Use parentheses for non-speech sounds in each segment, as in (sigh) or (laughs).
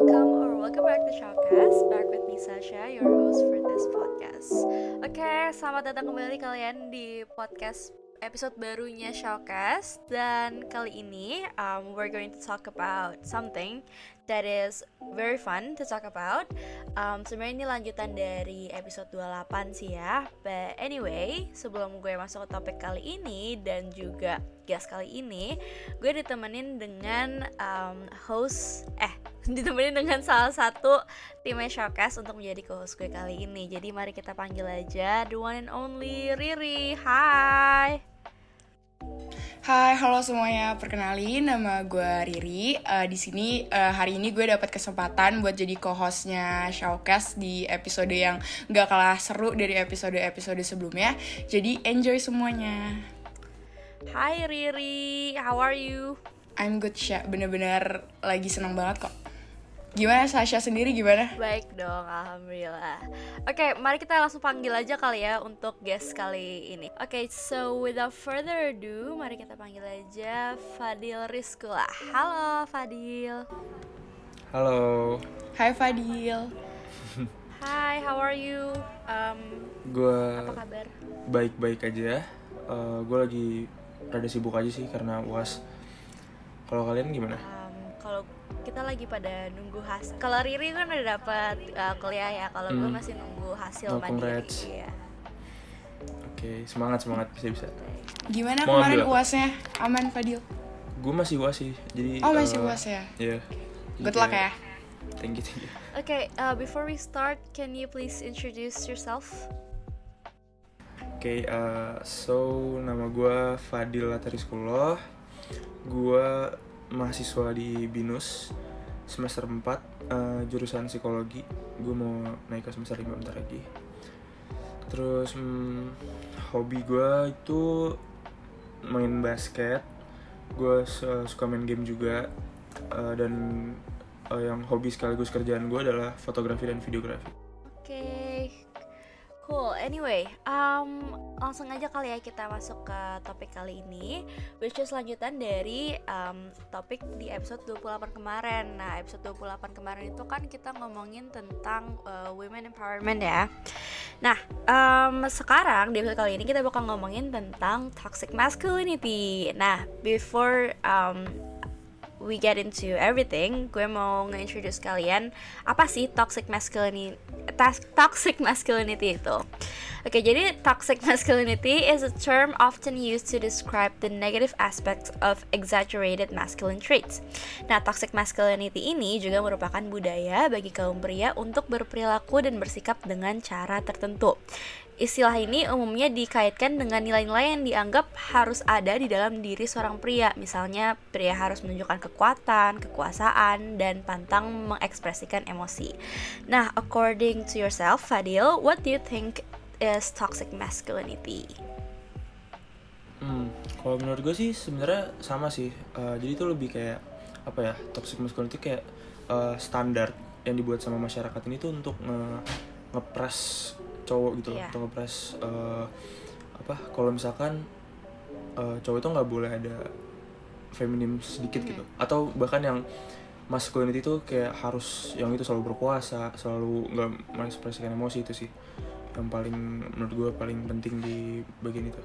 welcome or welcome back to Showcast. Back with me Sasha, your host for this podcast. Oke, selamat datang kembali kalian di podcast episode barunya Showcast dan kali ini um, we're going to talk about something that is very fun to talk about. Um, Sebenarnya ini lanjutan dari episode 28 sih ya. But anyway, sebelum gue masuk ke topik kali ini dan juga guest kali ini, gue ditemenin dengan um, host eh ditemenin dengan salah satu timnya Showcast untuk menjadi co-host gue kali ini. Jadi mari kita panggil aja the one and only Riri. Hai. Hai, halo semuanya. Perkenalin, nama gue Riri. Uh, di sini uh, hari ini gue dapat kesempatan buat jadi co-hostnya Showcast di episode yang gak kalah seru dari episode-episode sebelumnya. Jadi enjoy semuanya. Hai Riri, how are you? I'm good, Sya. Bener-bener lagi senang banget kok. Gimana Sasha sendiri gimana? Baik dong, alhamdulillah. Oke, mari kita langsung panggil aja kali ya untuk guest kali ini. Oke, so without further ado, mari kita panggil aja Fadil Rizkula. Halo Fadil. Halo, Hai Fadil. (laughs) Hai, how are you? Um, gue apa kabar? baik-baik aja. Eh, gue lagi rada sibuk aja sih karena uas. Kalau kalian gimana? Um, kalau kita lagi pada nunggu hasil. Kalau Riri kan udah dapat uh, kuliah ya. Kalau gue Hmm. masih nunggu hasil Oh, mandiri. Iya. Oke, semangat semangat bisa bisa. Gimana Mau kemarin ambil uasnya? Aman Fadil? Gue masih uas sih, jadi. Oh masih eh, uas ya? Iya. Good Jadi luck kayak- ya. Thank you, thank you. Oke, uh, before we start, can you please introduce yourself? Oke, eh, so nama gue Fadil Latariskullah. Gue mahasiswa di BINUS semester 4 eh, jurusan psikologi. Gue mau naik ke semester 5 bentar lagi. Terus hmm, hobi gue itu main basket. Gue su- suka main game juga. Eh, dan eh, yang hobi sekaligus kerjaan gue adalah fotografi dan videografi. Cool. Anyway, um, langsung aja kali ya kita masuk ke topik kali ini, which is lanjutan dari um, topik di episode 28 kemarin. Nah, episode 28 kemarin itu kan kita ngomongin tentang uh, women empowerment ya. Nah, um, sekarang di episode kali ini kita bakal ngomongin tentang toxic masculinity. Nah, before um, we get into everything, gue mau nge-introduce kalian apa sih toxic masculinity toxic masculinity itu. Oke, jadi toxic (laughs) masculinity is a term often used to describe the negative aspects of exaggerated masculine traits. Nah, toxic masculinity ini juga merupakan budaya bagi kaum pria untuk berperilaku dan bersikap dengan cara tertentu. Istilah ini umumnya dikaitkan dengan nilai-nilai yang dianggap harus ada di dalam diri seorang pria. Misalnya, pria harus menunjukkan kekuatan, kekuasaan, dan pantang mengekspresikan emosi. Nah, according to yourself, Fadil, what do you think is toxic masculinity? Hmm, kalau menurut gue sih sebenarnya sama sih. Eh, jadi itu lebih kayak apa ya? Toxic masculinity kayak eh, standar yang dibuat sama masyarakat ini tuh untuk nge ngepres cowok gitu loh, Iya. atau ngepres eh, apa? Kalau misalkan eh, cowok itu nggak boleh ada feminim sedikit gitu, atau bahkan yang masculinity itu kayak harus yang itu selalu berkuasa, selalu nggak mengekspresikan emosi itu sih yang paling menurut gue paling penting di bagian itu.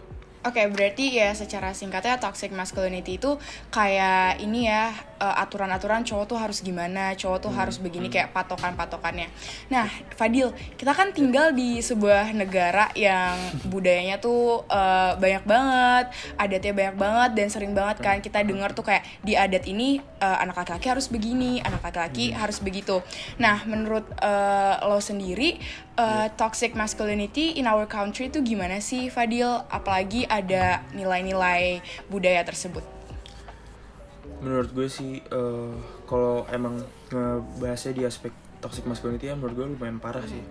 Oke, berarti ya secara singkatnya toxic masculinity itu kayak ini ya eh, aturan-aturan cowok tuh harus gimana, cowok tuh harus begini kayak patokan-patokannya. Nah, Fadil, kita kan tinggal di sebuah negara yang (laughs) budayanya tuh eh, banyak banget, adatnya banyak banget dan sering banget kan kita dengar tuh kayak di adat ini eh, anak laki-laki harus begini, anak laki-laki harus begitu. Nah, menurut eh, lo sendiri eh, toxic masculinity in our country itu gimana sih, Fadil? Apalagi ada nilai-nilai budaya tersebut. menurut gue sih eh, kalau emang ngebahasnya di aspek toxic masculinity ya menurut gue lumayan parah sih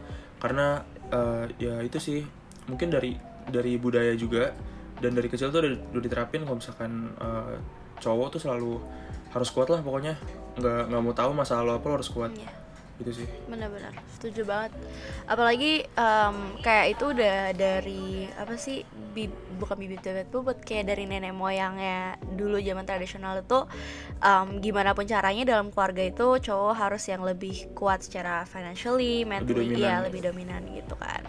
karena eh, ya itu sih mungkin dari dari budaya juga dan dari kecil tuh udah, udah diterapin kalau misalkan eh, cowok tuh selalu harus kuat lah pokoknya nggak nggak mau tahu masalah lo apa lo harus kuat Iya. Gitu sih. Benar-benar setuju banget. Apalagi em, kayak itu udah dari apa sih bi- bukan bibit bebek bobot kayak dari nenek moyangnya dulu zaman tradisional itu em, gimana pun caranya dalam keluarga itu cowok harus yang lebih kuat secara financially mentally dominan. ya lebih dominan gitu kan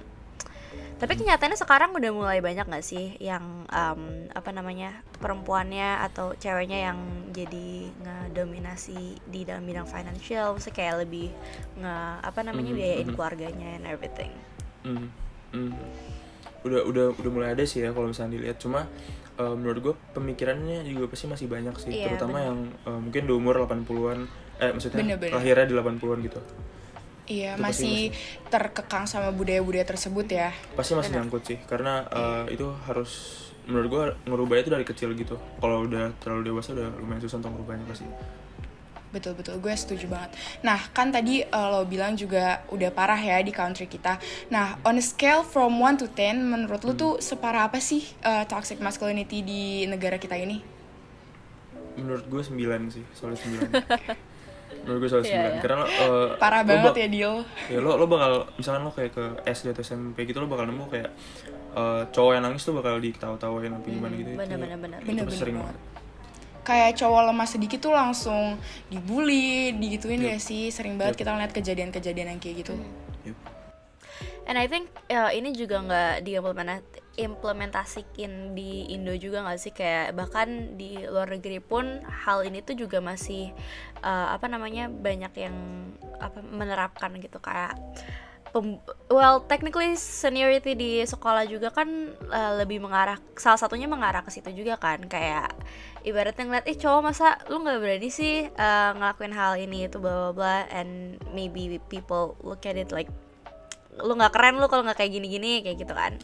tapi kenyataannya sekarang udah mulai banyak nggak sih yang em, apa namanya perempuannya atau ceweknya yang jadi ngedominasi di dalam bidang financial, maksudnya kayak lebih nge apa namanya Mhm, biayain mhm. keluarganya and everything. Hmm, hmm. udah udah udah mulai ada sih ya kalau misalnya dilihat cuma eh, menurut gue pemikirannya juga pasti masih banyak sih Iya, terutama benar. yang eh, mungkin di umur 80-an eh maksudnya Bener-bener. lahirnya di 80-an gitu Iya, Itu pasti masih terkekang sama budaya-budaya tersebut ya. pasti masih Benar. nyangkut sih karena eh, itu harus menurut gue ngerubahnya itu dari kecil gitu kalau udah terlalu dewasa udah lumayan susah untuk ngerubahnya pasti Betul betul, gue setuju banget. Nah, kan tadi eh, lo bilang juga udah parah ya di country kita. Nah, on a scale from 1 to 10, menurut lo tuh separah apa sih eh, toxic masculinity di negara kita ini? menurut gue 9 sih soalnya 9 (laughs) menurut gue soalnya 9 Iya, karena eh, Parah lo banget ya, Dil. ya lo lo bakal misalkan lo kayak ke SD atau SMP gitu lo bakal nemu kayak eh, cowok yang nangis tuh bakal diketawa-tawain apa gimana gitu itu- bener-bener bener. itu Bener-bener sering banget. Kayak cowok lemah sedikit tuh langsung dibully, digituin Yep. gak sih? Sering banget Yep. kita ngeliat kejadian-kejadian yang kayak gitu. Yup. And I think uh, ini juga nggak diimplementat implementasikin di Indo juga nggak sih? Kayak bahkan di luar negeri pun hal ini tuh juga masih uh, apa namanya banyak yang apa menerapkan gitu. Kayak pem- well technically seniority di sekolah juga kan uh, lebih mengarah salah satunya mengarah ke situ juga kan. Kayak ibaratnya ngeliat eh cowok masa lu nggak berani sih uh, ngelakuin hal ini? Itu bla bla bla. And maybe people look at it like lu nggak keren lu kalau nggak kayak gini-gini kayak gitu kan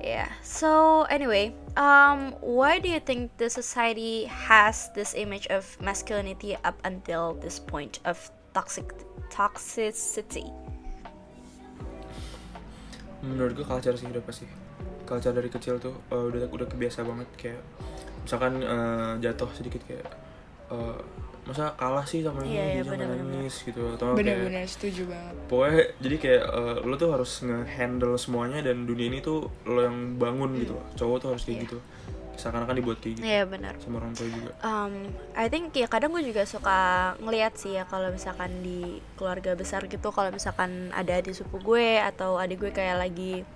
yeah. So anyway um why do you think the society has this image of masculinity up until this point of toxic toxicity? Menurut gue culture sih udah pasti. Culture dari kecil tuh eh, udah udah kebiasa banget kayak misalkan eh, jatuh sedikit kayak eh, masa kalah sih sama ini Iya, iya, dia jangan bener-bener. nangis gitu atau kayak Bener-bener setuju banget. pokoknya jadi kayak eh, lo tuh harus nge-handle semuanya dan dunia ini tuh lo yang bangun gitu loh cowok tuh harus kayak Iya. gitu seakan-akan dibuat kayak gitu Iya benar sama orang tua juga um, I think ya kadang gue juga suka ngeliat sih ya kalau misalkan di keluarga besar gitu kalau misalkan ada adik sepupu gue atau adik gue kayak lagi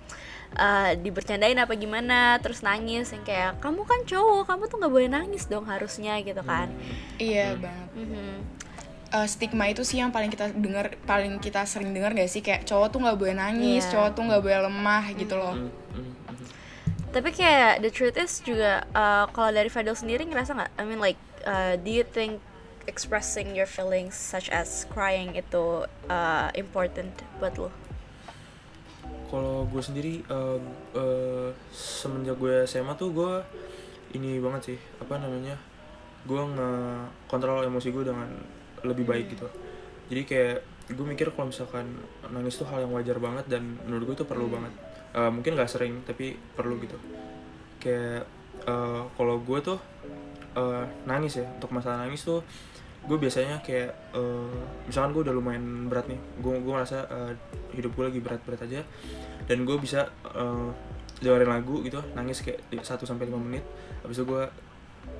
uh, dibercandain apa gimana terus nangis yang kayak kamu kan cowok kamu tuh nggak boleh nangis dong harusnya gitu kan Iya banget. Mhm. Eh, stigma itu sih yang paling kita dengar, paling kita sering dengar gak sih kayak cowok tuh nggak boleh nangis, Iya. cowok tuh nggak boleh lemah gitu loh. Hmm, hmm, hmm. tapi kayak the truth is juga uh, kalau dari Fadil sendiri ngerasa nggak I mean like uh, do you think expressing your feelings such as crying itu uh, important buat lo kalau gue sendiri eh, eh, semenjak gue SMA tuh gue ini banget sih apa namanya gue nge-kontrol emosi gue dengan lebih baik gitu. Jadi kayak gue mikir kalau misalkan nangis tuh hal yang wajar banget dan menurut gue itu perlu banget. Eh, mungkin gak sering tapi perlu gitu. Kayak eh, kalau gue tuh eh, nangis ya untuk masalah nangis tuh gue biasanya kayak eh, misalkan gue udah lumayan berat nih gue gue merasa eh, hidup gue lagi berat-berat aja dan gue bisa eh, dengerin lagu gitu nangis kayak 1 sampai lima menit habis itu gue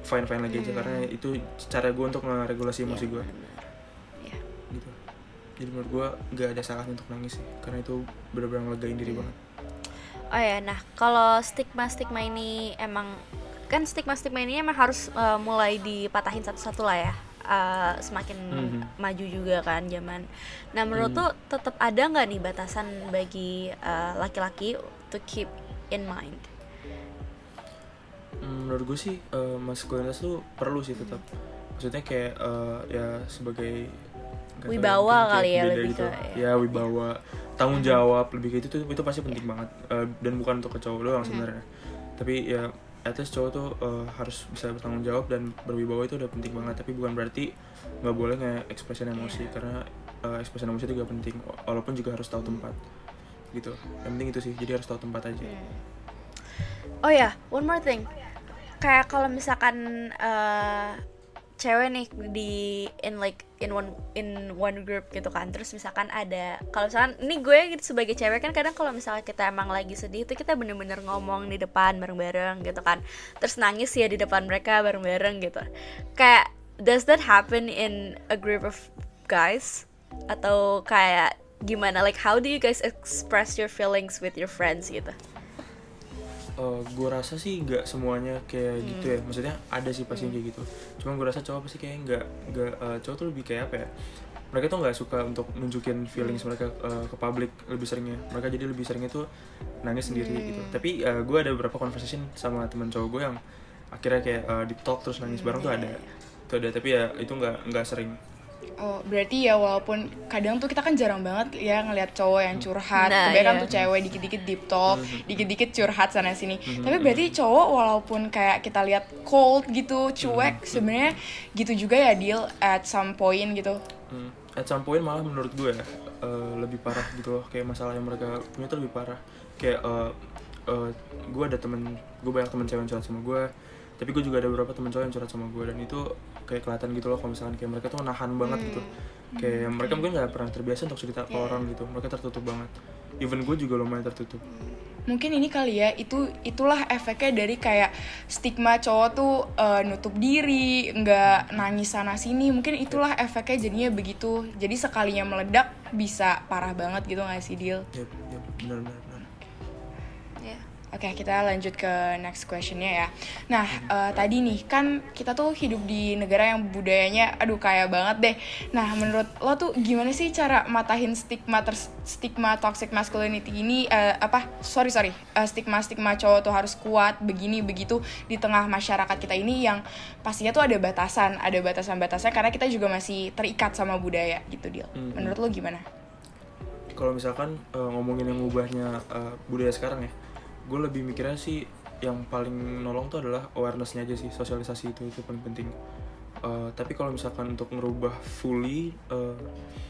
fine fine lagi aja karena itu cara gue untuk ngeregulasi emosi gue Iya. gitu. Jadi menurut gue gak ada salahnya untuk nangis sih karena itu benar-benar ngelegain diri banget. Oh ya, nah kalau stigma-stigma ini emang kan stigma-stigma ini emang harus uh, mulai dipatahin satu-satu lah ya. Uh, semakin Mhm. maju juga kan zaman. Nah menurut Mhm. tuh tetap ada nggak nih batasan bagi uh, laki-laki to keep in mind? Hmm, menurut gue sih eh, maskulinitas tuh perlu sih tetap maksudnya kayak eh, ya sebagai tahu Wibawa kali ya, lebih gitu. ke- ya. ya wibawa tanggung jawab lebih kayak itu tuh itu pasti penting banget Eh, dan bukan untuk ke cowok doang sebenarnya tapi ya at least cowok tuh eh, harus bisa bertanggung jawab dan berwibawa itu udah penting banget. Tapi bukan berarti nggak boleh nge expression emosi karena eh, expression emosi itu juga penting walaupun juga harus tahu tempat gitu. Yang penting itu sih jadi harus tahu tempat aja. Oh ya, one more thing. Kayak kalau misalkan uh, cewek nih di in like in one in one group gitu kan. Terus misalkan ada kalau misalkan ini gue gitu sebagai cewek kan kadang kalau misalnya kita emang lagi sedih itu kita bener-bener ngomong di depan bareng-bareng gitu kan. Terus nangis ya di depan mereka bareng-bareng gitu. Kayak does that happen in a group of guys? Atau kayak gimana? Like how do you guys express your feelings with your friends gitu Uh, gue rasa sih nggak semuanya kayak gitu Hmm. ya. Maksudnya ada sih pasti yang kayak gitu. Cuma gue rasa cowok pasti kayak nggak nggak uh, cowok tuh lebih kayak apa ya? Mereka tuh nggak suka untuk nunjukin feelings Hmm. mereka uh, ke publik lebih seringnya. Mereka jadi lebih seringnya tuh nangis sendiri Hmm. gitu. Tapi uh, gue ada beberapa conversation sama teman cowok gue yang akhirnya kayak uh, deep talk terus nangis bareng tuh iya, ada. iya. itu ada tapi ya itu nggak nggak sering Oh, berarti ya walaupun kadang tuh kita kan jarang banget ya ngelihat cowok yang curhat. Nah, Kebanyakan iya. tuh cewek dikit-dikit deep talk, Mhm. dikit-dikit curhat sana sini. Mhm, Tapi berarti cowok walaupun kayak kita lihat cold gitu, cuek, Mhm. sebenarnya gitu juga ya deal at some point gitu. Hmm. At some point malah menurut gue uh, lebih parah gitu loh kayak masalah yang mereka punya tuh lebih parah kayak uh, uh, gue ada temen gue banyak temen cewek yang curhat sama gue tapi gue juga ada beberapa temen cowok yang curhat sama gue dan itu kayak kelihatan gitu loh kalau misalkan kayak mereka tuh nahan banget gitu. Kayak mereka mungkin nggak pernah terbiasa untuk cerita ke orang gitu mereka tertutup banget. Even gue juga lumayan tertutup. Mungkin ini kali ya, itu itulah efeknya dari kayak stigma cowok tuh uh, nutup diri, nggak nangis sana sini. Mungkin itulah efeknya jadinya begitu. Jadi sekalinya meledak bisa parah banget gitu nggak sih deal? ya ya benar benar Oke, kita lanjut ke next questionnya ya. Nah, eh, tadi nih kan kita tuh hidup di negara yang budayanya, aduh kaya banget deh. Nah, menurut lo tuh gimana sih cara matahin stigma ters stigma toxic masculinity ini? eh, apa? Sorry sorry, Eh, stigma stigma cowok tuh harus kuat begini begitu di tengah masyarakat kita ini yang pastinya tuh ada batasan, ada batasan-batasnya karena kita juga masih terikat sama budaya gitu dia. Mhm. Menurut lo gimana? kalau misalkan uh, ngomongin yang ngubahnya uh, budaya sekarang ya gue lebih mikirnya sih yang paling nolong tuh adalah awarenessnya aja sih sosialisasi itu itu paling penting. Uh, tapi kalau misalkan untuk ngerubah fully uh,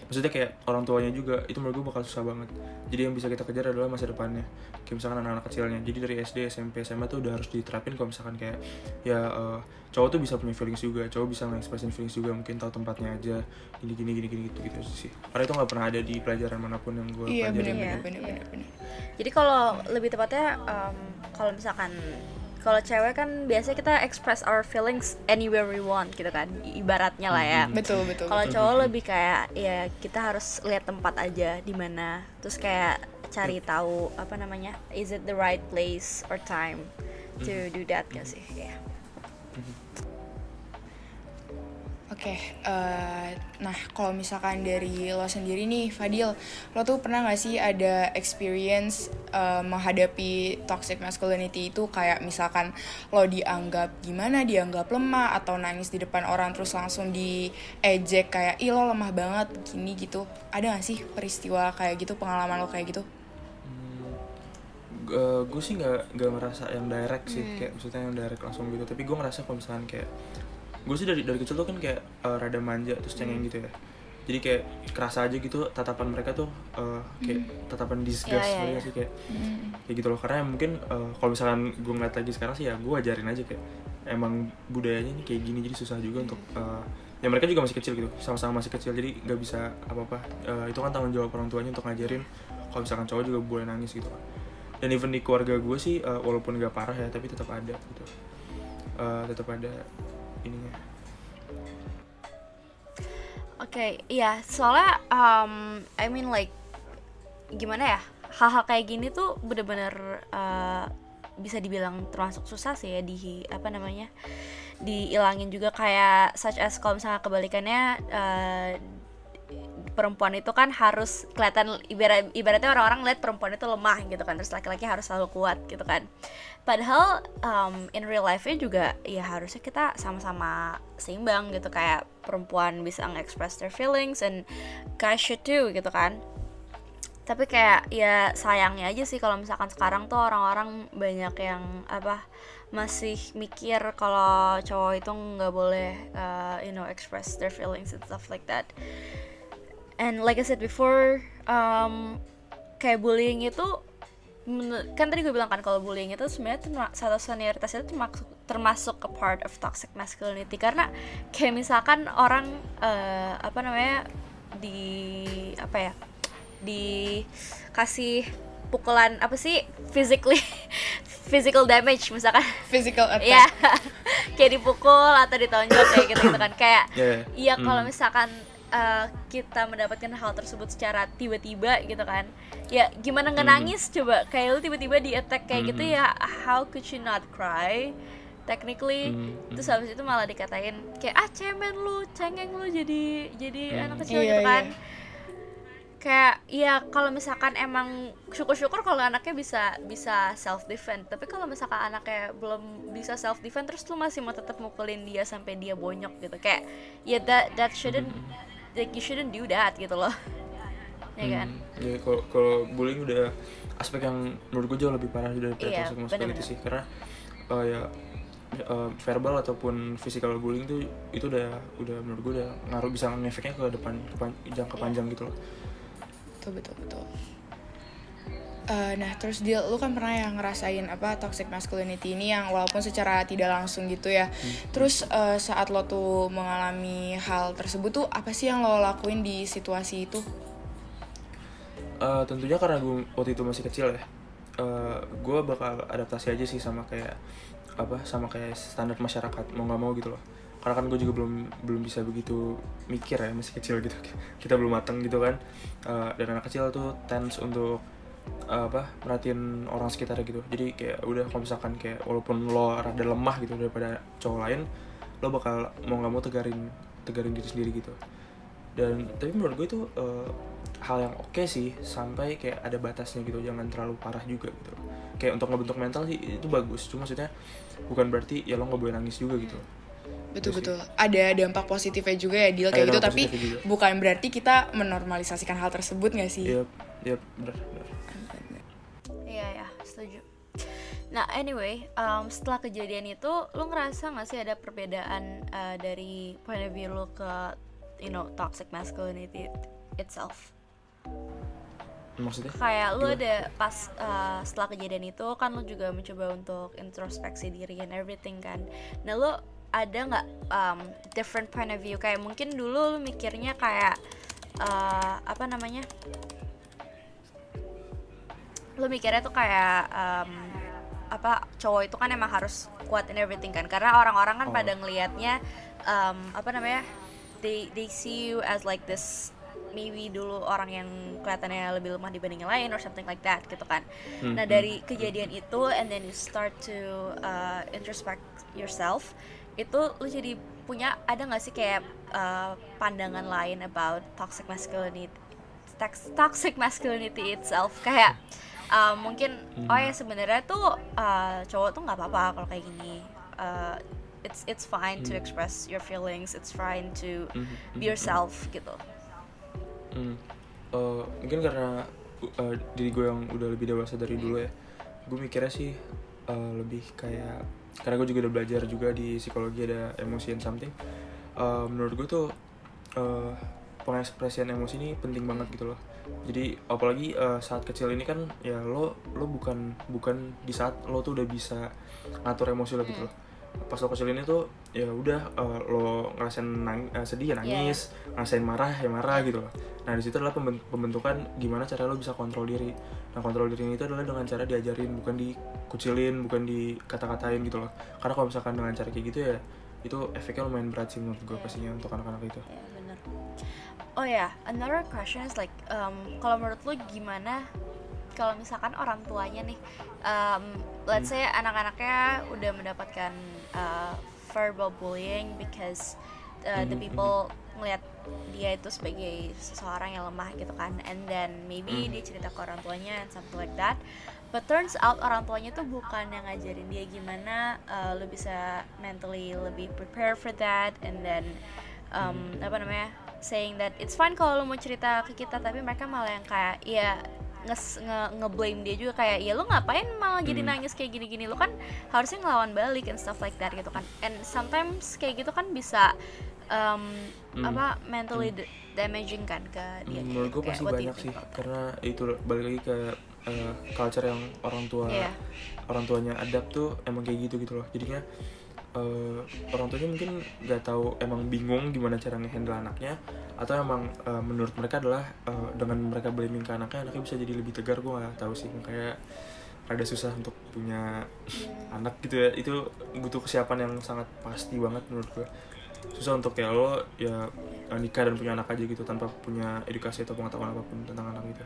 maksudnya kayak orang tuanya juga itu menurut gue bakal susah banget. Jadi yang bisa kita kejar adalah masa depannya. Kayak misalkan anak-anak kecilnya. Jadi dari SD SMP SMA tuh udah harus diterapin kalau misalkan kayak ya uh, cowok tuh bisa punya feelings juga cowok bisa nge-expressin feelings juga mungkin tahu tempatnya aja gini gini gini gini gitu gitu sih karena itu nggak pernah ada di pelajaran mana pun yang gue Iya Iya, benar benar iya. benar benar. Jadi kalau lebih tepatnya um, kalau misalkan kalau cewek kan biasanya kita express our feelings anywhere we want gitu kan ibaratnya lah ya. Mhm. Betul betul. Kalau betul. cowok lebih kayak ya kita harus lihat tempat aja di mana terus kayak cari tahu apa namanya is it the right place or time to do that gak sih? Ya. Oke, eh, nah kalau misalkan dari lo sendiri nih, Fadil, lo tuh pernah gak sih ada experience eh, menghadapi toxic masculinity itu kayak misalkan lo dianggap gimana, dianggap lemah atau nangis di depan orang terus langsung diejek kayak ih lo lemah banget gini gitu. Ada gak sih peristiwa kayak gitu, pengalaman lo kayak gitu? Gue sih nggak nggak ngerasa yang direct sih kayak maksudnya yang direct langsung gitu. Tapi gue ngerasa kalau misalkan kayak gue sih dari dari kecil tuh kan kayak eh, rada manja terus cengeng gitu ya. Jadi kayak kerasa aja gitu tatapan mereka tuh eh, kayak tatapan disgust Iya, iya, gitu iya. sih kayak kayak gitu loh. Karena mungkin eh, kalau misalkan gue ngeliat lagi sekarang sih ya gue ajarin aja kayak emang budayanya ini kayak gini jadi susah juga untuk eh, ya mereka juga masih kecil gitu sama-sama masih kecil jadi nggak bisa apa-apa. Eh, itu kan tanggung jawab orang tuanya untuk ngajarin. Kalau misalkan cowok juga boleh nangis gitu dan even di keluarga gue sih eh, walaupun nggak parah ya tapi tetap ada gitu Eh, tetap ada ininya Oke, iya, soalnya um, I mean like gimana ya? Hal-hal kayak gini tuh bener-bener uh, bisa dibilang termasuk susah sih ya di apa namanya? Diilangin juga kayak such as kalau misalnya kebalikannya uh, perempuan itu kan harus kelihatan ibarat ibaratnya orang-orang lihat perempuan itu lemah gitu kan terus laki-laki harus selalu kuat gitu kan. Padahal um, in real life-nya juga ya harusnya kita sama-sama seimbang gitu kayak perempuan bisa nge-express their feelings and guys should too gitu kan. Tapi kayak ya sayangnya aja sih kalau misalkan sekarang tuh orang-orang banyak yang apa masih mikir kalau cowok itu nggak boleh uh, you know express their feelings and stuff like that and like I said before um, kayak bullying itu kan tadi gue bilang kan kalau bullying itu sebenarnya satu senioritas itu termasuk termasuk a part of toxic masculinity. Karena kayak misalkan orang eh, apa namanya di apa ya dikasih pukulan apa sih physically (laughs) physical damage misalkan. Physical attack. Ya (laughs) kayak dipukul atau ditonjok kayak gitu gitu kan. Kayak Yeah. iya kalau Hmm. misalkan uh, kita mendapatkan hal tersebut secara tiba-tiba gitu kan ya gimana nggak Hmm. nangis coba kayak lu tiba-tiba di attack kayak gitu Hmm. ya how could you not cry technically Hmm, terus habis itu malah dikatain kayak ah cemen lu cengeng lu jadi jadi Hmm. anak kecil Iya, gitu kan iya. kayak ya kalau misalkan emang syukur-syukur kalau anaknya bisa bisa self defend tapi kalau misalkan anaknya belum bisa self defend terus lu masih mau tetap mukulin dia sampai dia bonyok gitu kayak ya that that shouldn't like you shouldn't do that gitu loh. Ya kan? Hmm, ya kalau kalau bullying udah aspek yang menurut gue jauh lebih parah daripada Iya, toxic masculinity sih. Karena uh, ya uh, verbal ataupun physical bullying tuh itu udah udah menurut gue udah ngaruh bisa ngefeknya ke depan ke pan- jangka Iya. panjang gitu loh. Betul betul betul Eh, nah terus dia lu kan pernah yang ngerasain apa toxic masculinity ini yang walaupun secara tidak langsung gitu ya. Terus eh, saat lo tuh mengalami hal tersebut tuh apa sih yang lo lakuin di situasi itu? Eh, tentunya karena gue waktu itu masih kecil ya gue bakal adaptasi aja sih sama kayak apa sama kayak standar masyarakat mau nggak mau gitu loh. Karena kan gue juga belum belum bisa begitu mikir ya masih kecil gitu. (laughs) Kita belum matang gitu kan. Eh, dan anak kecil tuh tense untuk apa merhatiin orang sekitar gitu. Jadi kayak udah kalau misalkan kayak walaupun lo rada lemah gitu daripada cowok lain lo bakal mau nggak mau tegarin tegarin diri sendiri gitu. Dan tapi menurut gue itu eh, hal yang oke sih sampai kayak ada batasnya gitu jangan terlalu parah juga gitu. Kayak untuk ngebentuk mental sih itu bagus. Cuma maksudnya bukan berarti ya lo nggak boleh nangis juga gitu betul sih. betul. Ada dampak positifnya juga ya deal Ada kayak gitu. tapi juga. bukan berarti kita menormalisasikan hal tersebut gak sih? Iya iya benar benar. Iya ya setuju. Nah anyway um, setelah kejadian itu lu ngerasa nggak sih ada perbedaan uh, dari point of view lu ke you know toxic masculinity itself? Maksudnya? Kayak lu Gimana? ada pas uh, setelah kejadian itu kan lu juga mencoba untuk introspeksi diri and everything kan. Nah lu ada nggak um, different point of view? Kayak mungkin dulu lu mikirnya kayak uh, apa namanya? Lu mikirnya tuh kayak um, apa cowok itu kan emang harus kuat in everything kan? Karena orang-orang kan Oh. pada ngelihatnya um, apa namanya? They they see you as like this maybe dulu orang yang kelihatannya lebih lemah dibanding yang lain or something like that gitu kan? Hmm, nah hmm. dari kejadian itu and then you start to uh, introspect yourself itu lu jadi punya ada nggak sih kayak uh, pandangan lain about toxic masculinity tox- toxic masculinity itself? Kayak uh, mungkin oh ya sebenarnya tuh uh, cowok tuh nggak apa-apa kalau kayak gini. Uh, it's it's fine to Hmm. express your feelings it's fine to Mhm, be mhm, yourself gitu. Hmm. Eh, mungkin karena eh, diri gue yang udah lebih dewasa dari dulu ya gue mikirnya sih eh, lebih kayak karena gue juga udah belajar juga di psikologi ada emosi and something. Eh, menurut gue tuh eh, pengekspresian emosi ini penting banget gitu loh. Jadi apalagi eh, saat kecil ini kan ya lo lo bukan bukan di saat lo tuh udah bisa ngatur emosi lo gitu loh pas lo kecil ini tuh ya udah eh, lo ngerasain nang- eh, sedih ya nangis ngerasain marah ya marah gitu loh. Nah di situ adalah pemben- pembentukan gimana cara lo bisa kontrol diri. Nah kontrol diri itu adalah dengan cara diajarin bukan dikucilin bukan dikata-katain gitu loh. Karena kalau misalkan dengan cara kayak gitu ya itu efeknya lumayan berat sih menurut gue Iya. pastinya untuk anak-anak itu. Ya bener. Oh ya another question is like um, kalau menurut lu gimana kalau misalkan orang tuanya nih um, let's say anak-anaknya udah mendapatkan uh, verbal bullying because uh, the Mhm, people ngelihat dia itu sebagai seseorang yang lemah gitu kan and then maybe Mhm. dia cerita ke orang tuanya and something like that. But turns out orang tuanya tuh bukan yang ngajarin dia gimana uh, lu bisa mentally lebih prepare for that and then um, apa namanya saying that it's fine kalau lu mau cerita ke kita tapi mereka malah yang kayak ya nge nge ngeblame dia juga kayak ya lu ngapain malah jadi Hmm. nangis kayak gini-gini lu kan harusnya ngelawan balik and stuff like that gitu kan and sometimes kayak gitu kan bisa um, Hmm. apa mentally da- damaging kan ke dia Hmm, menurut gue pasti banyak sih karena itu balik lagi ke uh, culture yang orang tua Iya. orang tuanya adapt tuh emang kayak gitu gitu loh jadinya uh, orang tuanya mungkin nggak tahu emang bingung gimana cara ngehandle anaknya atau emang uh, menurut mereka adalah uh, dengan mereka blaming ke anaknya anaknya bisa jadi lebih tegar gue nggak tahu sih. Kayak ada susah untuk punya anak gitu ya. Itu butuh kesiapan yang sangat pasti banget menurut gue susah untuk kayak lo ya nikah dan punya anak aja gitu tanpa punya edukasi atau pengetahuan apa pun tentang anak gitu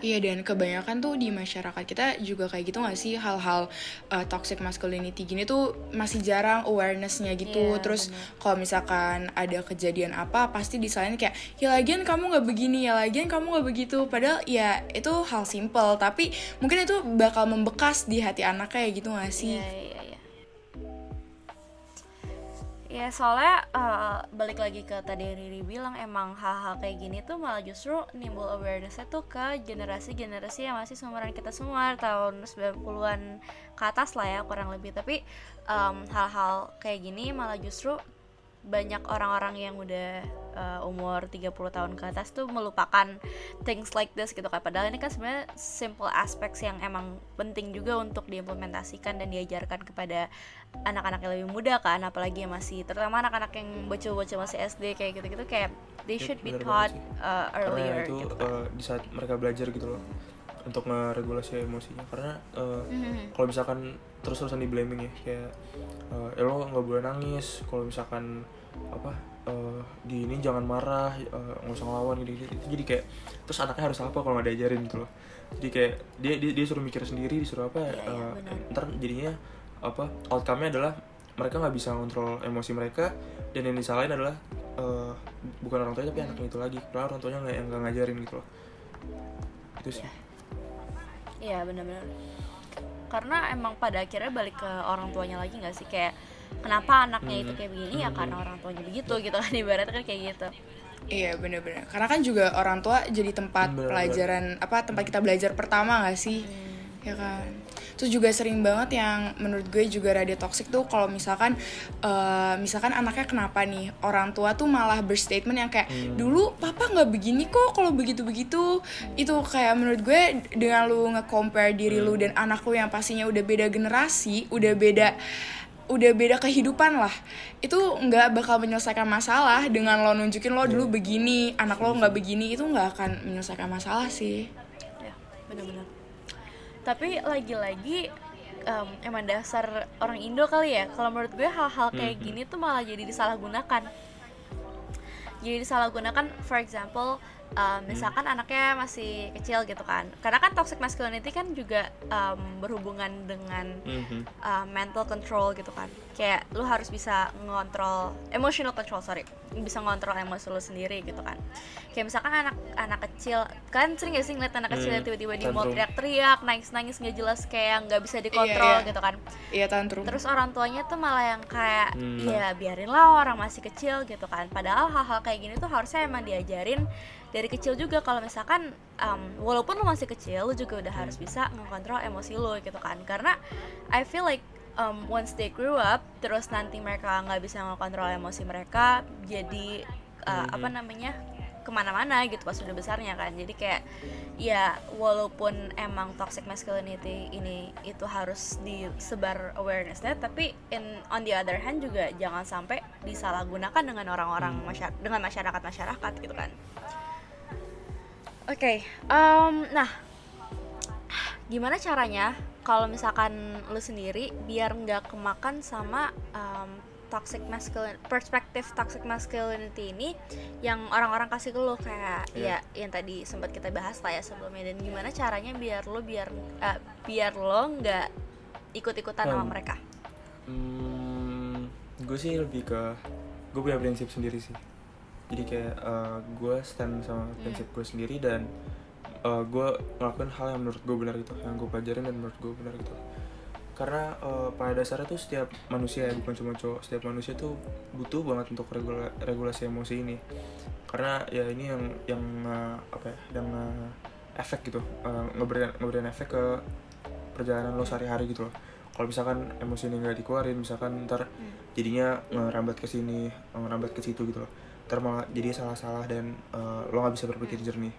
Iya, dan kebanyakan tuh di masyarakat kita juga kayak gitu gak sih hal-hal uh, toxic masculinity gini tuh masih jarang awarenessnya gitu. Iya, Terus kalau misalkan ada kejadian apa pasti disalahin kayak ya lagian kamu nggak begini ya lagian kamu nggak begitu. Padahal ya itu hal simple tapi mungkin itu bakal membekas di hati anak kayak gitu gak sih? Iya, Ya soalnya eh, balik lagi ke tadi yang Riri bilang emang hal-hal kayak gini tuh malah justru nimbul awarenessnya tuh ke generasi-generasi yang masih seumuran kita semua tahun 90-an ke atas lah ya kurang lebih. Tapi em, hal-hal kayak gini malah justru banyak orang-orang yang udah uh, umur 30 tahun ke atas tuh melupakan things like this gitu kan padahal ini kan sebenarnya simple aspects yang emang penting juga untuk diimplementasikan dan diajarkan kepada anak-anak yang lebih muda kan apalagi yang masih terutama anak-anak yang bocil-bocil masih SD kayak gitu-gitu kayak they Ya, should be taught uh, earlier karena itu gitu kan. uh, di saat mereka belajar gitu loh untuk ngeregulasi emosinya. Karena uh, Mhm. kalau misalkan terus-terusan di blaming ya kayak uh, eh, lo nggak boleh nangis. Kalau misalkan apa uh, di ini jangan marah uh, nggak usah ngelawan gitu, gitu itu jadi kayak terus anaknya harus apa kalau nggak diajarin gitu loh. Jadi kayak dia dia, dia suruh mikir sendiri disuruh apa Iya, iya, uh, ntar jadinya apa outcome-nya adalah mereka nggak bisa ngontrol emosi mereka dan yang disalahin adalah uh, bukan orang tuanya tapi anaknya itu lagi. Karena orang tuanya nggak nggak ngajarin gitu loh. Itu sih Iya benar-benar. Karena emang pada akhirnya balik ke orang tuanya lagi nggak sih kayak kenapa anaknya itu Hmm. kayak begini ya Hmm. karena orang tuanya begitu gitu kan (laughs) ibaratnya kan kayak gitu. Iya bener-bener Karena kan juga orang tua jadi tempat Bener-bener. pelajaran Apa tempat kita belajar pertama gak sih? Ya kan Terus juga sering banget yang menurut gue juga rada toxic tuh kalau misalkan eh, misalkan anaknya kenapa nih orang tua tuh malah berstatement yang kayak Hmm. dulu papa nggak begini kok kalau begitu begitu itu kayak menurut gue dengan lu nge-compare diri lu dan anak lu yang pastinya udah beda generasi udah beda udah beda kehidupan lah itu nggak bakal menyelesaikan masalah dengan lo nunjukin lo dulu begini anak lo nggak begini. Itu nggak akan menyelesaikan masalah sih. Ya benar-benar. Tapi lagi-lagi em, emang dasar orang Indo kali ya. Kalau menurut gue hal-hal kayak Mhm. gini tuh malah jadi disalahgunakan. Jadi disalahgunakan, for example, em, misalkan anaknya masih kecil gitu kan. Karena kan toxic masculinity kan juga em, berhubungan dengan Mhm. uh, mental control gitu kan. Kayak lu harus bisa ngontrol emotional control sorry. Bisa ngontrol emosi lu sendiri gitu kan. Kayak misalkan anak anak kecil kan sering gak sih ngeliat anak kecil Hmm, tiba-tiba di mall teriak-teriak nangis-nangis nggak jelas kayak nggak bisa dikontrol iya. gitu kan. Iya tantrum. Terus orang tuanya tuh malah yang kayak Hmm. ya biarinlah orang masih kecil gitu kan. Padahal hal-hal kayak gini tuh harusnya emang diajarin dari kecil juga kalau misalkan um, walaupun lu masih kecil lu juga udah harus bisa mengontrol emosi lu gitu kan. Karena I feel like um, once they grew up terus nanti mereka nggak bisa mengontrol emosi mereka jadi uh, apa namanya ke mana-mana gitu pas udah besarnya kan. Jadi kayak ya walaupun emang toxic masculinity ini itu harus disebar awarenessnya tapi in on the other hand juga jangan sampai disalahgunakan dengan orang-orang Hmm. masya- dengan masyarakat masyarakat gitu kan oke em, nah gimana caranya kalau misalkan lu sendiri biar nggak kemakan sama em, toxic masculine perspektif toxic masculinity ini yang orang-orang kasih ke lu kayak Iya. ya yang tadi sempat kita bahas lah ya sebelumnya dan gimana caranya biar lu biar eh, biar lo nggak ikut-ikutan sama Hmm. mereka Hmm, gue sih lebih ke gue punya prinsip sendiri sih. Jadi kayak uh, gue stand sama prinsip gue sendiri dan uh, gue ngelakuin hal yang menurut gue benar gitu, yang gue pelajarin dan menurut gue benar gitu. Karena uh, pada dasarnya tuh setiap manusia ya bukan cuma cowok, setiap manusia tuh butuh banget untuk regula- regulasi emosi ini. Karena ya ini yang yang uh, apa ya, yang uh, efek gitu, uh, ngeberikan ngeberikan efek ke perjalanan lo sehari-hari gitu loh kalau misalkan emosi ini nggak dikeluarin misalkan ntar jadinya ngerambat ke sini ngerambat ke situ gitu loh ntar malah jadi salah-salah dan uh, lo nggak bisa berpikir jernih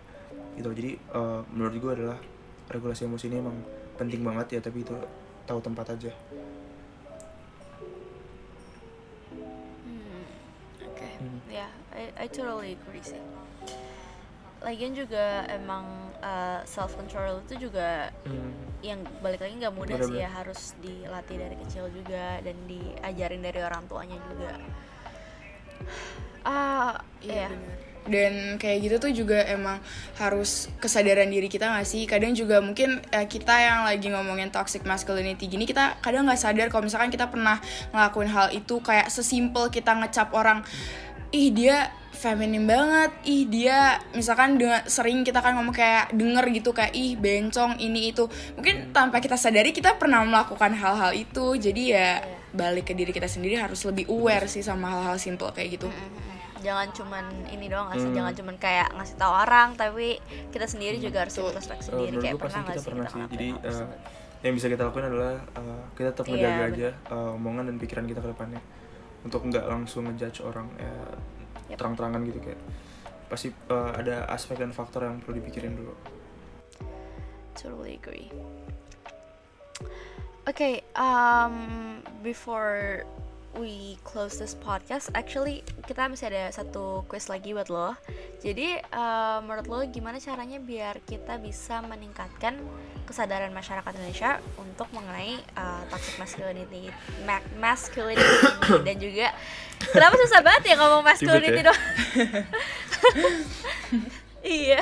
gitu jadi uh, menurut gue adalah regulasi emosi ini emang penting banget ya tapi itu tahu tempat aja Hmm, Oke, Hmm. ya, I, I totally agree sih. Lagian juga emang self control itu juga Hmm. yang balik lagi nggak mudah sih Bener-bener. ya harus dilatih dari kecil juga dan diajarin dari orang tuanya juga. Ah, Iya ya. bener. Dan kayak gitu tuh juga emang harus kesadaran diri kita gak sih? Kadang juga mungkin eh, kita yang lagi ngomongin toxic masculinity gini kita kadang nggak sadar kalau misalkan kita pernah ngelakuin hal itu kayak sesimpel kita ngecap orang ih dia feminim banget, ih dia misalkan dengan sering kita kan ngomong kayak denger gitu kayak ih bencong ini itu. Mungkin tanpa kita sadari kita pernah melakukan hal-hal itu. Jadi ya balik ke diri kita sendiri harus lebih aware sih sama hal-hal simple kayak gitu. Jangan cuman ini doang Hmm. jangan cuman kayak ngasih tahu orang, tapi kita sendiri juga harus introspeksi Uh, diri menurut kayak pernah nggak kita sih pernah kita sih jadi uh, tersebut. yang bisa kita lakuin adalah uh, kita tetap Iya, menjaga bener. aja uh, omongan dan pikiran kita ke depannya untuk nggak langsung ngejudge orang ya Yep. terang-terangan gitu kayak pasti uh, ada aspek dan faktor yang perlu dipikirin dulu Totally agree. Okay, um, before we close this podcast, actually kita masih ada satu quiz lagi buat lo. Jadi, uh, menurut lo gimana caranya biar kita bisa meningkatkan kesadaran masyarakat Indonesia untuk mengenai uh, toxic masculinity, ma- masculinity ini dan juga kenapa susah banget ya ngomong masculinity ya? doang? (laughs) iya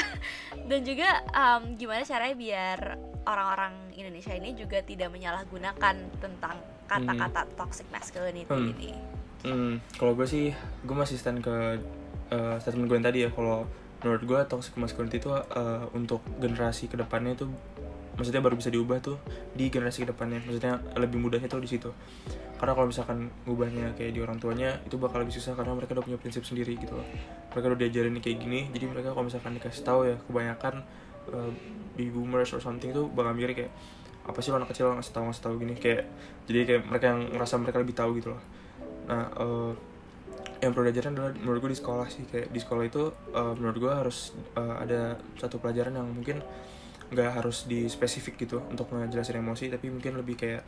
dan juga um, gimana caranya biar orang-orang Indonesia ini juga tidak menyalahgunakan tentang kata-kata toxic masculinity Hmm. ini Hmm, kalau gue sih, gue masih stand ke uh, statement gue yang tadi ya. Kalau menurut gue toxic masculinity itu uh, untuk generasi ke depannya itu, maksudnya baru bisa diubah tuh di generasi ke depannya. Maksudnya lebih mudahnya tuh di situ. Karena kalau misalkan ngubahnya kayak di orang tuanya, itu bakal lebih susah karena mereka udah punya prinsip sendiri gitu loh. Mereka udah diajarin kayak gini, jadi mereka kalau misalkan dikasih tahu ya, kebanyakan uh, baby boomers or something tuh bakal mikir kayak apa sih lo anak kecil ngasih tahu ngasih tahu gini kayak jadi kayak mereka yang ngerasa mereka lebih tahu gitu loh nah eh, yang perlu diajarin adalah menurut gue di sekolah sih kayak di sekolah itu eh, menurut gue harus eh, ada satu pelajaran yang mungkin nggak harus di spesifik gitu untuk ngejelasin emosi tapi mungkin lebih kayak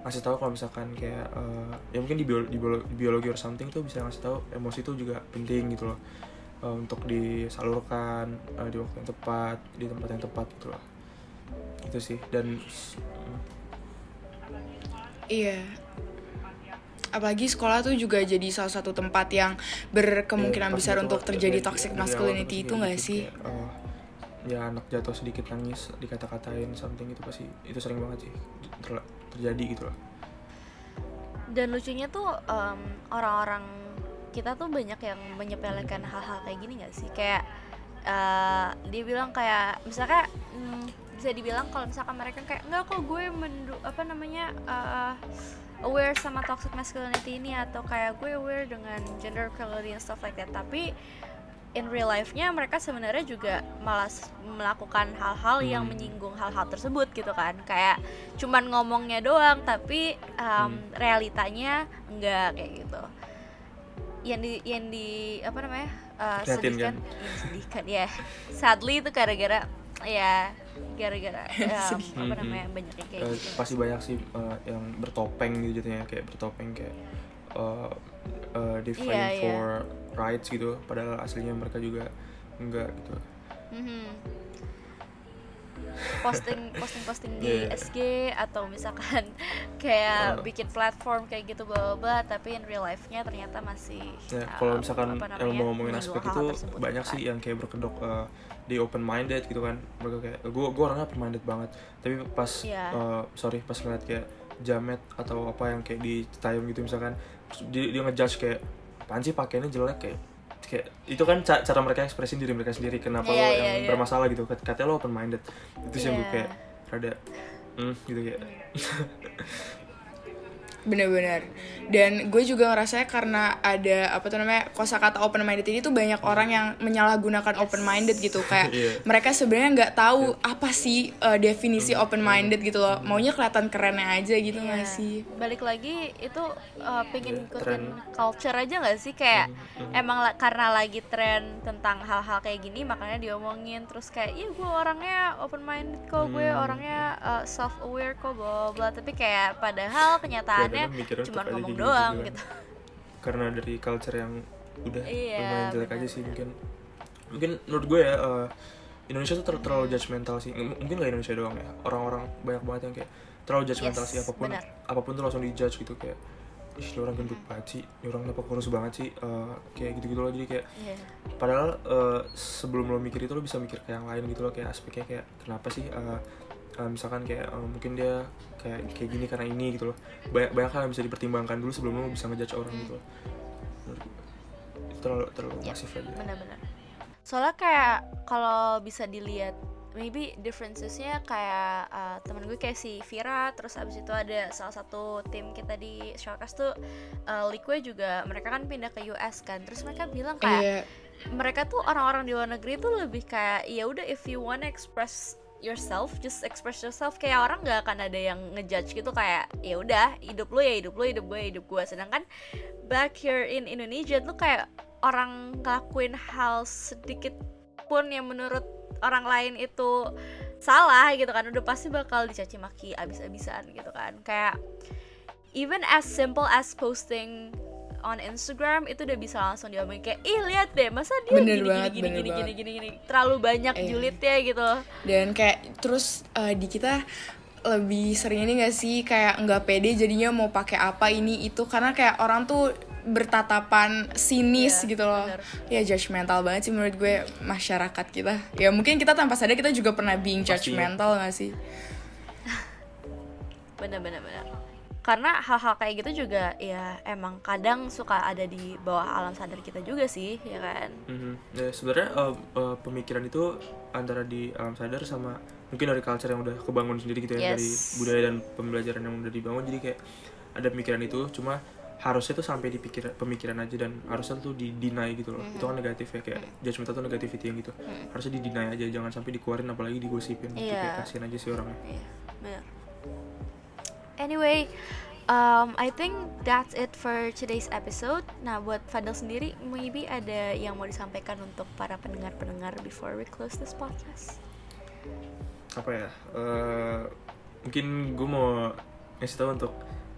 ngasih tahu kalau misalkan kayak eh, ya mungkin di, biolo- di, biolo- di biologi or something tuh bisa ngasih tahu emosi itu juga penting gitu loh Eh, untuk disalurkan eh, di waktu yang tepat di tempat yang tepat gitu loh itu sih dan Iya. Apalagi sekolah tuh juga jadi salah satu tempat yang berkemungkinan pas besar jatuh, untuk terjadi dari- toxic dari awal masculinity itu nggak kayak sih? gitu, kayak, eh, ya anak jatuh sedikit nangis dikata-katain something itu pasti. Itu sering banget sih ter- terjadi gitu loh. Dan lucunya tuh um, orang-orang kita tuh banyak yang menyepelekan hal-hal kayak gini gak sih? Kayak uh, dia bilang kayak misalkan mm, bisa dibilang kalau misalkan mereka kayak enggak kok gue mendu apa namanya uh, aware sama toxic masculinity ini atau kayak gue aware dengan gender equality and stuff like that. Tapi in real life-nya mereka sebenarnya juga malah s- melakukan hal-hal yang Hmm. menyinggung hal-hal tersebut gitu kan. Kayak cuman ngomongnya doang tapi um, Hmm. realitanya enggak kayak gitu. Yang di yang di apa namanya uh, sedihkan kan? ya, sedihkan ya. Sadly itu gara-gara ya gara-gara (laughs) um, apa Hmm, namanya banyak yang kayak Eh, gitu. pasti banyak sih eh, yang bertopeng gitu jadinya kayak bertopeng kayak eh eh, they fighting Iya, iya. for rights gitu padahal aslinya mereka juga enggak gitu Mhm. posting posting posting di Iya. SG atau misalkan (laughs) kayak Oh. bikin platform kayak gitu bla bla bla tapi in real life-nya ternyata masih Ya, uh, kalau misalkan yang mau ngomongin aspek itu tersebut banyak gitu sih kan. yang kayak berkedok eh, di open minded gitu kan mereka kayak gue gue orangnya open minded banget tapi pas Iya. eh, sorry pas ngeliat kayak jamet atau apa yang kayak di Citayam gitu misalkan dia, dia ngejudge kayak apaan sih pakaiannya jelek? Kayak kayak itu kan ca- cara mereka ekspresin diri mereka sendiri kenapa Iya, lo iya, yang iya. bermasalah gitu. Kat- katanya lo open minded itu sih yang gue Iya. kayak rada hmm, gitu kayak (laughs) Bener-bener. Dan gue juga ngerasanya karena ada apa tuh namanya kosakata open minded ini tuh banyak orang yang menyalahgunakan open minded gitu kayak (laughs) Iya. mereka sebenarnya nggak tahu apa sih uh, definisi open minded gitu loh. Maunya kelihatan kerennya aja gitu nggak Iya. sih? balik lagi itu uh, pengen Iya, ikutin culture aja nggak sih kayak Mhm, emang la- karena lagi tren tentang hal-hal kayak gini makanya diomongin terus kayak iya gue orangnya open minded kok gue Hmm. orangnya self aware kok bla bla tapi kayak padahal kenyataannya Mikirnya cuma ngomong kayak doang kan. gitu. Karena dari culture yang udah Iya, lumayan jelek aja sih mungkin. Mungkin menurut gue ya eh, Indonesia tuh ter- terlalu judgmental sih. M- mungkin gak Indonesia doang ya. Orang-orang banyak banget yang kayak terlalu judgmental Yes, sih apa pun benar. apa pun tuh langsung dijudge gitu kayak ih lu orang gendut banget sih. Ini orang kenapa kurus banget sih. Eh, kayak gitu-gitu loh. Jadi kayak Iya. padahal eh, sebelum lo mikir itu lo bisa mikir ke yang lain gitu loh. Kayak aspeknya kayak kenapa sih eh, eh, misalkan kayak eh, mungkin dia kayak kayak gini karena ini gitu loh. Banyak banyak hal yang bisa dipertimbangkan dulu sebelum lo bisa ngejudge orang gitu loh. Itu terlalu terlalu Ya, masif aja. benar-benar. Soalnya kayak kalau bisa dilihat maybe differencesnya kayak uh, temen gue kayak si Vira terus abis itu ada salah satu tim kita di Showcase tuh uh, Liquid juga mereka kan pindah ke US kan. Terus mereka bilang kayak Iya. mereka tuh orang-orang di luar negeri tuh lebih kayak ya udah if you wanna express yourself just express yourself. Kayak orang nggak akan ada yang ngejudge gitu kayak ya udah hidup lu ya hidup lu hidup gue hidup gue sedangkan back here in Indonesia tuh kayak orang ngelakuin hal sedikit pun yang menurut orang lain itu salah gitu kan udah pasti bakal dicaci maki abis-abisan gitu kan. Kayak even as simple as posting on Instagram itu udah bisa langsung diomongin kayak ih lihat deh masa dia Bener gini, banget, gini, bener gini, gini gini gini gini. Terlalu banyak Iya. julidnya gitu. Dan kayak terus eh, di kita lebih sering ini gak sih kayak nggak pede jadinya mau pakai apa ini itu karena kayak orang tuh bertatapan sinis Iya, gitu loh. bener. ya judgmental banget sih menurut gue masyarakat kita. Ya mungkin kita tanpa sadar kita juga pernah being judgmental gak sih? Bener-bener (laughs) bener karena hal-hal kayak gitu juga ya emang kadang suka ada di bawah alam sadar kita juga sih ya kan? Mhm. Ya, sebenarnya eh, eh, pemikiran itu antara di alam sadar sama mungkin dari culture yang udah kebangun sendiri gitu ya Yes. dari budaya dan pembelajaran yang udah dibangun. Jadi kayak ada pemikiran itu cuma harusnya tuh sampai di pikir pemikiran aja dan harusnya tuh di deny gitu loh. Itu kan negatif ya kayak judgmental tuh negativity yang gitu. Harusnya di deny aja jangan sampai dikeluarin apalagi digosipin. Itu Iya. kayak kasihan aja sih orangnya. Iya, benar. Anyway, um, I think that's it for today's episode. Nah, buat Fadil sendiri, maybe ada yang mau disampaikan untuk para pendengar-pendengar before we close this podcast. apa ya eh, mungkin gue mau ngasih tahu untuk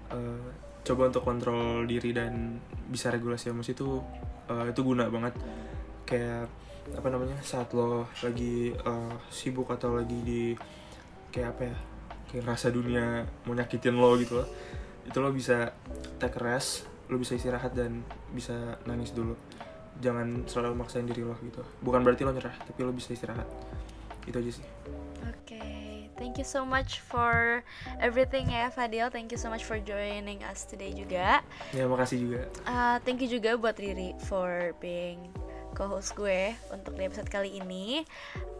eh, coba untuk kontrol diri dan bisa regulasi emosi itu eh, itu guna banget kayak apa namanya saat lo lagi eh, sibuk atau lagi di kayak apa ya kayak rasa dunia mau nyakitin lo gitu loh itu lo bisa take rest lo bisa istirahat dan bisa nangis dulu jangan selalu maksain diri lo gitu bukan berarti lo nyerah tapi lo bisa istirahat itu aja sih Okay, thank you so much for everything ya Fadil. Thank you so much for joining us today juga. ya makasih juga Uh, thank you juga buat Riri for being co-host gue untuk di episode kali ini.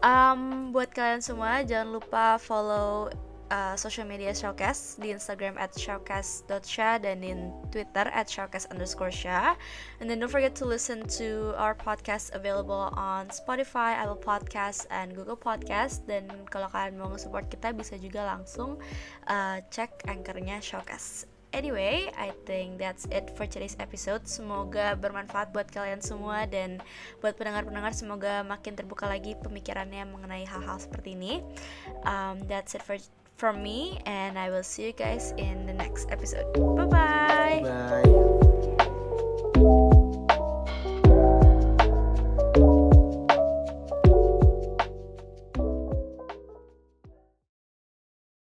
Um, buat kalian semua jangan lupa follow uh, social media Showcast di Instagram at showcast.sha dan di Twitter at showcast underscore sha. And then don't forget to listen to our podcast available on Spotify, Apple Podcasts, and Google Podcasts. Dan kalau kalian mau nge-support kita bisa juga langsung uh, cek anchornya Showcast. Anyway, I think that's it for today's episode. Semoga bermanfaat buat kalian semua dan buat pendengar-pendengar semoga makin terbuka lagi pemikirannya mengenai hal-hal seperti ini. Um, that's it for from me, and I will see you guys in the next episode. Bye-bye. Bye bye.